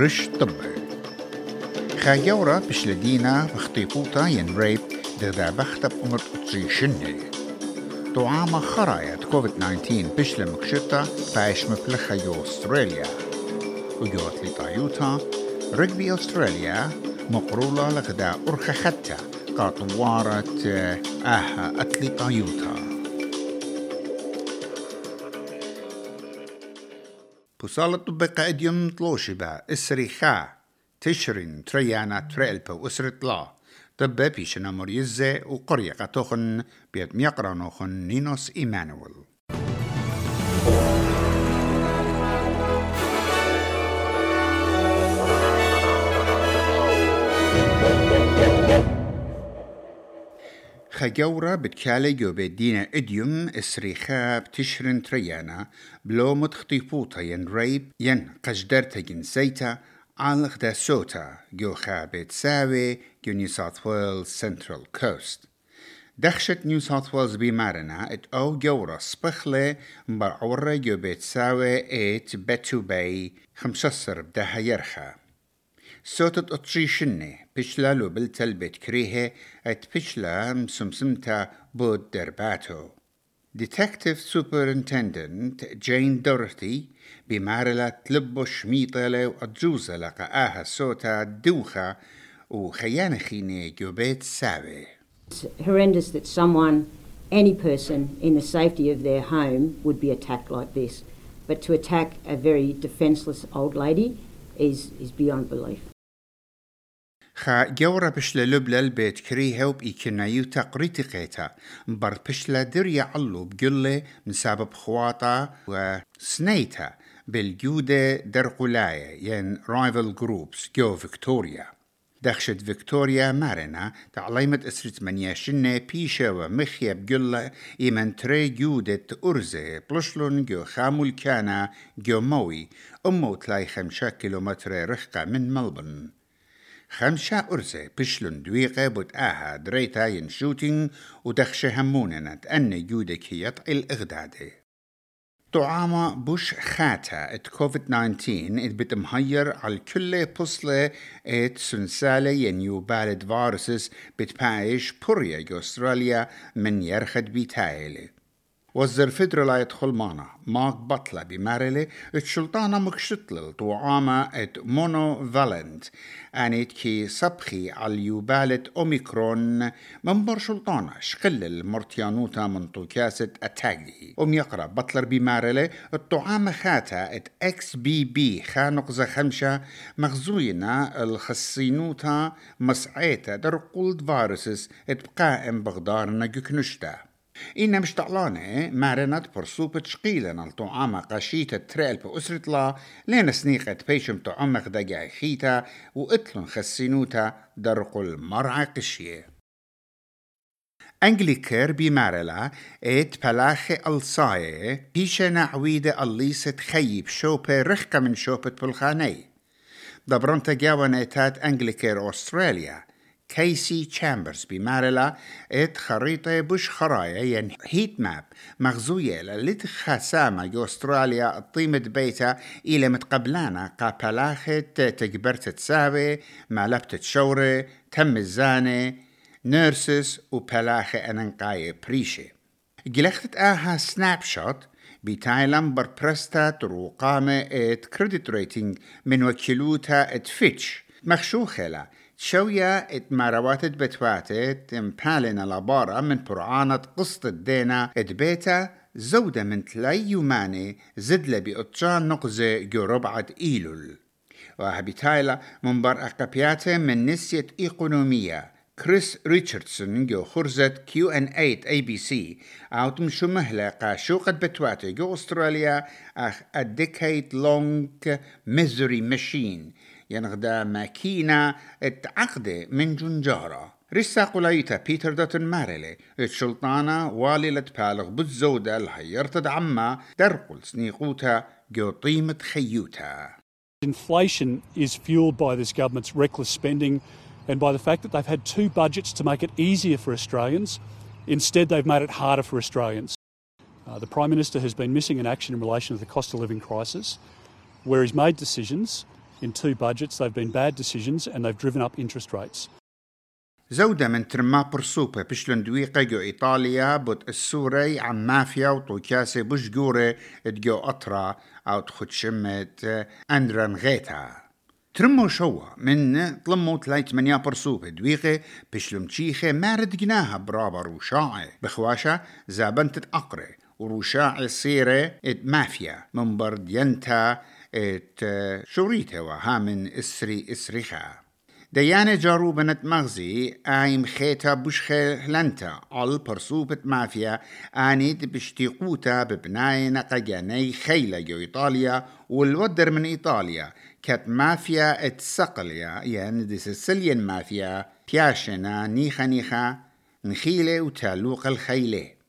رش طبي خايورا بشلدينا بخطيبوتا ين ريب دغدا بختب أمر تريشني طعام خرايا كوفيد 19 بشل مكشتا فايش مبلخة يو أستراليا. وجوت لطايوتا رجبي أستراليا مقرولة لغدا أرخ حتى قاطوارة آها أتلي طايوتا. بوصالة طبقة إديوم طلوشبا إسريخا تشرين تريانا تريلبا وإسرة لا طبة بيشنا مريزة وقرية قطوخن بيد ميقرانوخن نينوس إيمانويل. خجورة بتكالي جو بدينا إديوم اسريخاب تشرن تريانا بلو متخطيفوتا ين ريب ين قجدرتا جنسيتا عالق دا سوتا جو خابت ساوي جو نيو ساوث ويلز سنترال كوست. دخشت نيو ساوث ويلز بمارنا إت أو جورا سبخلة مبرعورة جو بيت ساوي إت بتو باي خمسة بدها يرخى صوتت أطريشني بشلا لو بلتل بيت كريهة ات بشلا مسمسمتا بود درباتو Detective Superintendent جين دورتي بمارلة تلبو شميطة وأجوزة لقاها صوتا دوخة وخيانة خيني جوبيت ساوي It's horrendous that someone, any person in the safety of their home would be attacked like this. But to attack a very defenceless old lady is, is beyond belief. خا جورا بشلا لبلا البيت كريها وبإيكنا يوتا قريتي قيتا مبر بشلا دريا علو بقلة من سبب خواطا وسنيتا بالجودة درقلاية ين رايفل جروبس جو فيكتوريا تعليمت اسرت منياشنة بيشا ومخيا بقلة إيمن تري جودة أرزة بلشلون جو خامل كانا جو موي أمو تلاي خمسة كيلومتر رخقة من ملبن خمسة أرزة بشلون دويقة بتآها دريتا ين شوتينج ودخشة هموننا تأني جودك هي الإغدادي طعامة بوش خاتا ات كوفيد 19 ات بتمهير على كل بصلة ات سنسالة ينيو بالد فارسس بتبايش بوريا أستراليا من يرخد بيتايلي وزر فدرلا يدخل معنا. ماك بطلة بمارلي الشلطانة مكشتل طعامة إت مونو فالنت انيت كي صبخي على يوبالة أوميكرون. من بر شلطانة شقل المرتيانوتا من طوكاسة اتاقي أم يقرأ بطلر بمارلي الطعامة خاتا إت إكس بي بي خانقزة خمشة مغزوينا الخصينوتا مسعيتا در قلد فارسس إت بقائم بغدارنا جكنشتا إن مش طعلانة مارنت برسوبة شقيلة الطعامة قشيتة تريل بأسرة لا لين سنيقة بيشم طعمق دقع خيتا وإتلن خسينوتا درقل المرعى قشية. أنجليكر بمارلا إت بلاخي ألصاية بيشة نعويدة الليسة خيب شوبة رخكة من شوبة بلخاني. دبرنت جاوة إتات أنجليكر أستراليا. كيسي تشامبرز بمارلا إت خريطة بش خرايا ين هيت ماب مغزوية للت خسامة أستراليا الطيمة بيتا إلى متقبلانا قابلاخت تجبرت تساوي مالبت تشوري تم الزاني نيرسس وبلاخي أننقاية بريشي جلختت آها سناب شوت بتايلم بربرستا تروقامة إت كريدت ريتنج من وكيلوتا إت فيتش. مخشوخة شوية اتمارواتت بتواتت مبالنا لبارة من برعانة قسط الدينا اتبيتا زودة من تلاي يوماني زدلة بأطجان نقزة جو ربعة إيلول. وهبتايلا من بر أقبياته من نسية إيقونومية. كريس ريتشاردسون جو خرزة كيو إن 8 إي بي سي. اوت مشو مهلة قاشوقة بتواتي جو أستراليا أخ decade long misery machine. ينغدا ماكينة اتعقدة من جنجارة رسا قلايتا بيتر داتن مارلي الشلطانة واللة بالغ بالزودة الهيرتد عما درقل سنيقوتا جو طيمة خيوتا Inflation is fueled by this government's reckless spending and by the fact that they've had two budgets to make it easier for Australians. Instead, they've made it harder for Australians. Uh, the Prime Minister has been missing in action in relation to the cost of living crisis, where he's made decisions In two budgets, they've been bad decisions and they've driven up interest rates. زودة من ترما برسوبة بشلون دويقة جو إيطاليا بوت السوري عن مافيا وطوكاسي بشجورة تجو أطرا أو تخد شمت أندران غيتا ترمو شوا من طلمو تلاي تمنيا برسوبة دويقة بشلم تشيخة مارد جناها برابا روشاعي بخواشا زابن تتأقري صيرة إت مافيا من برد ينتا ات وها من إسري إسريخا. ديانة جارو بنت مغزي آيم خيتا بشخي هلنتا على برسوبة مافيا آنيد بشتيقوتا ببناي نقجاني خيلة جو إيطاليا والودر من إيطاليا. كات مافيا اتسقليا يعني دي سيسيليان مافيا بياشنا نيخا نيخا نخيلة وتالوق الخيلة.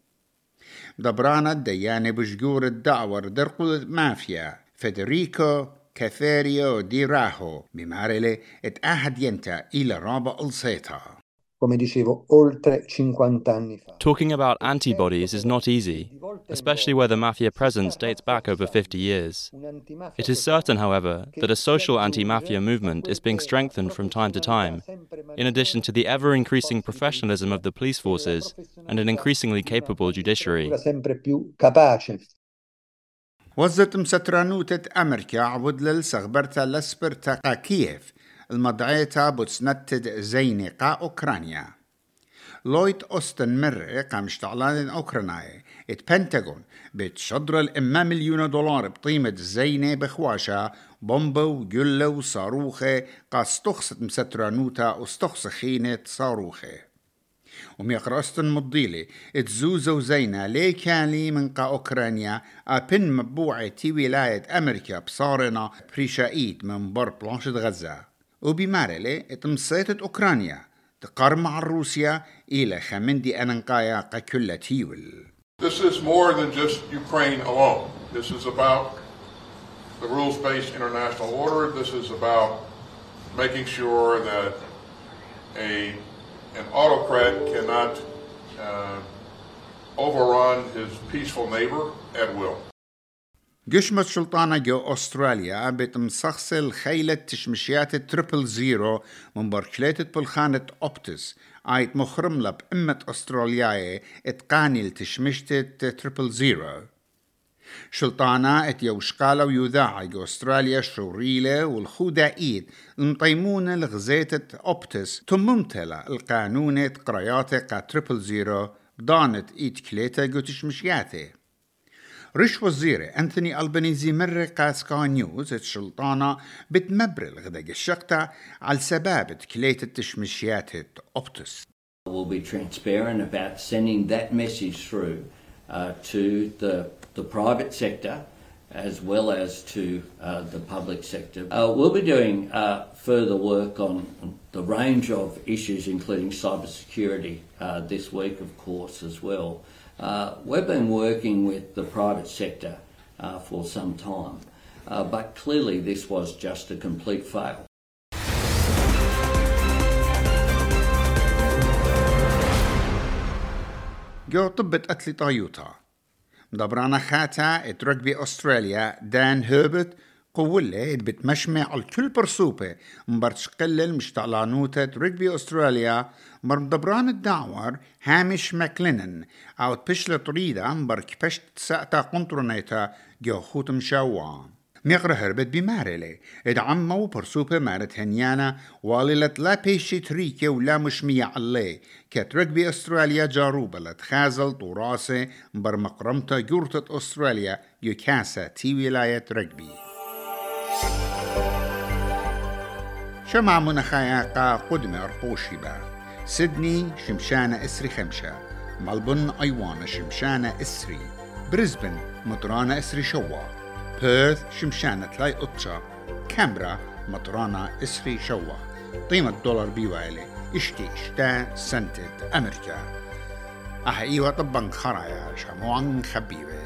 دبرانا الديانة بشجور الدعور درقل مافيا فيدريكو كافيريو دي راهو بمارلي اتأهد ينتا إلى رابع السيطة come dicevo, oltre 50 anni fa. Talking about antibodies is not easy, especially where the mafia presence dates back over 50 years. It is certain, however, that a social anti mafia movement is being strengthened from time to time, in addition to the ever increasing professionalism of the police forces and an increasingly capable judiciary. sempre più capace. وزت مسترانوتة أمريكا عبد للسغبرتا لسبرتا قا كييف المضعيتا بوتسنتد زيني قا أوكرانيا. لويت أوستن مرة قام اشتعلان أوكرانيا. إت بنتاغون بتشدر الإما مليون دولار بقيمة زينة بخواشا. بومبا وجلة وصاروخة قا استخصت مسترانوتا واستخصخينة صاروخة. وميقرأستن مضيلي اتزوزو زينا لي كالي من قا أوكرانيا. أبن مبوعة تي ولاية أمريكا بصارنا بريشايد من بر بلانشة غزة وبمارلي اتمسيتت أوكرانيا تقار مع روسيا إلى خمندي أننقايا قا كل تيول This is more than just Ukraine alone. This is about the rules-based international order. This is about making sure that a an autocrat cannot uh, overrun his peaceful neighbor at will. قشمة سلطانة جو أستراليا بتمسخسل خيلة تشمشيات تريبل زيرو من بركليتة بالخانة أوبتس. آيت مخرم لب أمة أسترالياي إتقاني لتشمشتة تريبل زيرو. شلطانا ات يوشقالة ويذاعة جو أستراليا شوريلة والخودة إيد المطيمونة لغزيتة أوبتس. تممتلة القانونة قرياتة قا تريبل زيرو ضانت إيد كليتا جو تشمشياتي رش وزيري أنثوني ألبانيزي مرة قاسكا نيوز الشلطانة بتمبر الغدا الشقطة على سباب كليت التشمشيات أوبتس We'll be transparent about sending that message through uh, to the, the private sector as well as to uh, the public sector. Uh, we'll be doing uh, further work on the range of issues, including cybersecurity, uh, this week, of course, as well. Uh, we've been working with the private sector uh, for some time, uh, but clearly this was just a complete fail. جو طبة أتلي طايوتا مدبرانا خاتا ات رجبي أستراليا دان هيربت قولة بتمشمع على كل برسوبة مبرتش قلل مش تعلانوتة رجبي أستراليا. مر مدبران الدعور هامش ماكلينن أو تبشل طريدة مبرك بشت ساعتا قنطرنيتا جو خوت مشاوا ميقرا هربت بمارلي اد عمو برسوبة مارت هنيانا. واللت لا بيشي تريكي ولا مشمية علي. كترك بي أستراليا جاروبة لتخازل طوراسة. بر مقرمتا جورتة أستراليا. يكاسا تي ولاية رجبي شمع منخايا قا قدمة أرقوشي با سيدني شمشانة إسري خمشة. ملبون أيوانا شمشانة إسري. بريسبن مطرانة إسري شوا. بيرث شمشانة تلاي أطشا. كامبرا مطرانة إسري شوا. قيمة دولار بيوالي. إشتي إشتا سنتت أمريكا. أحا إيوة طبان خرايا. شموعن خبيبة.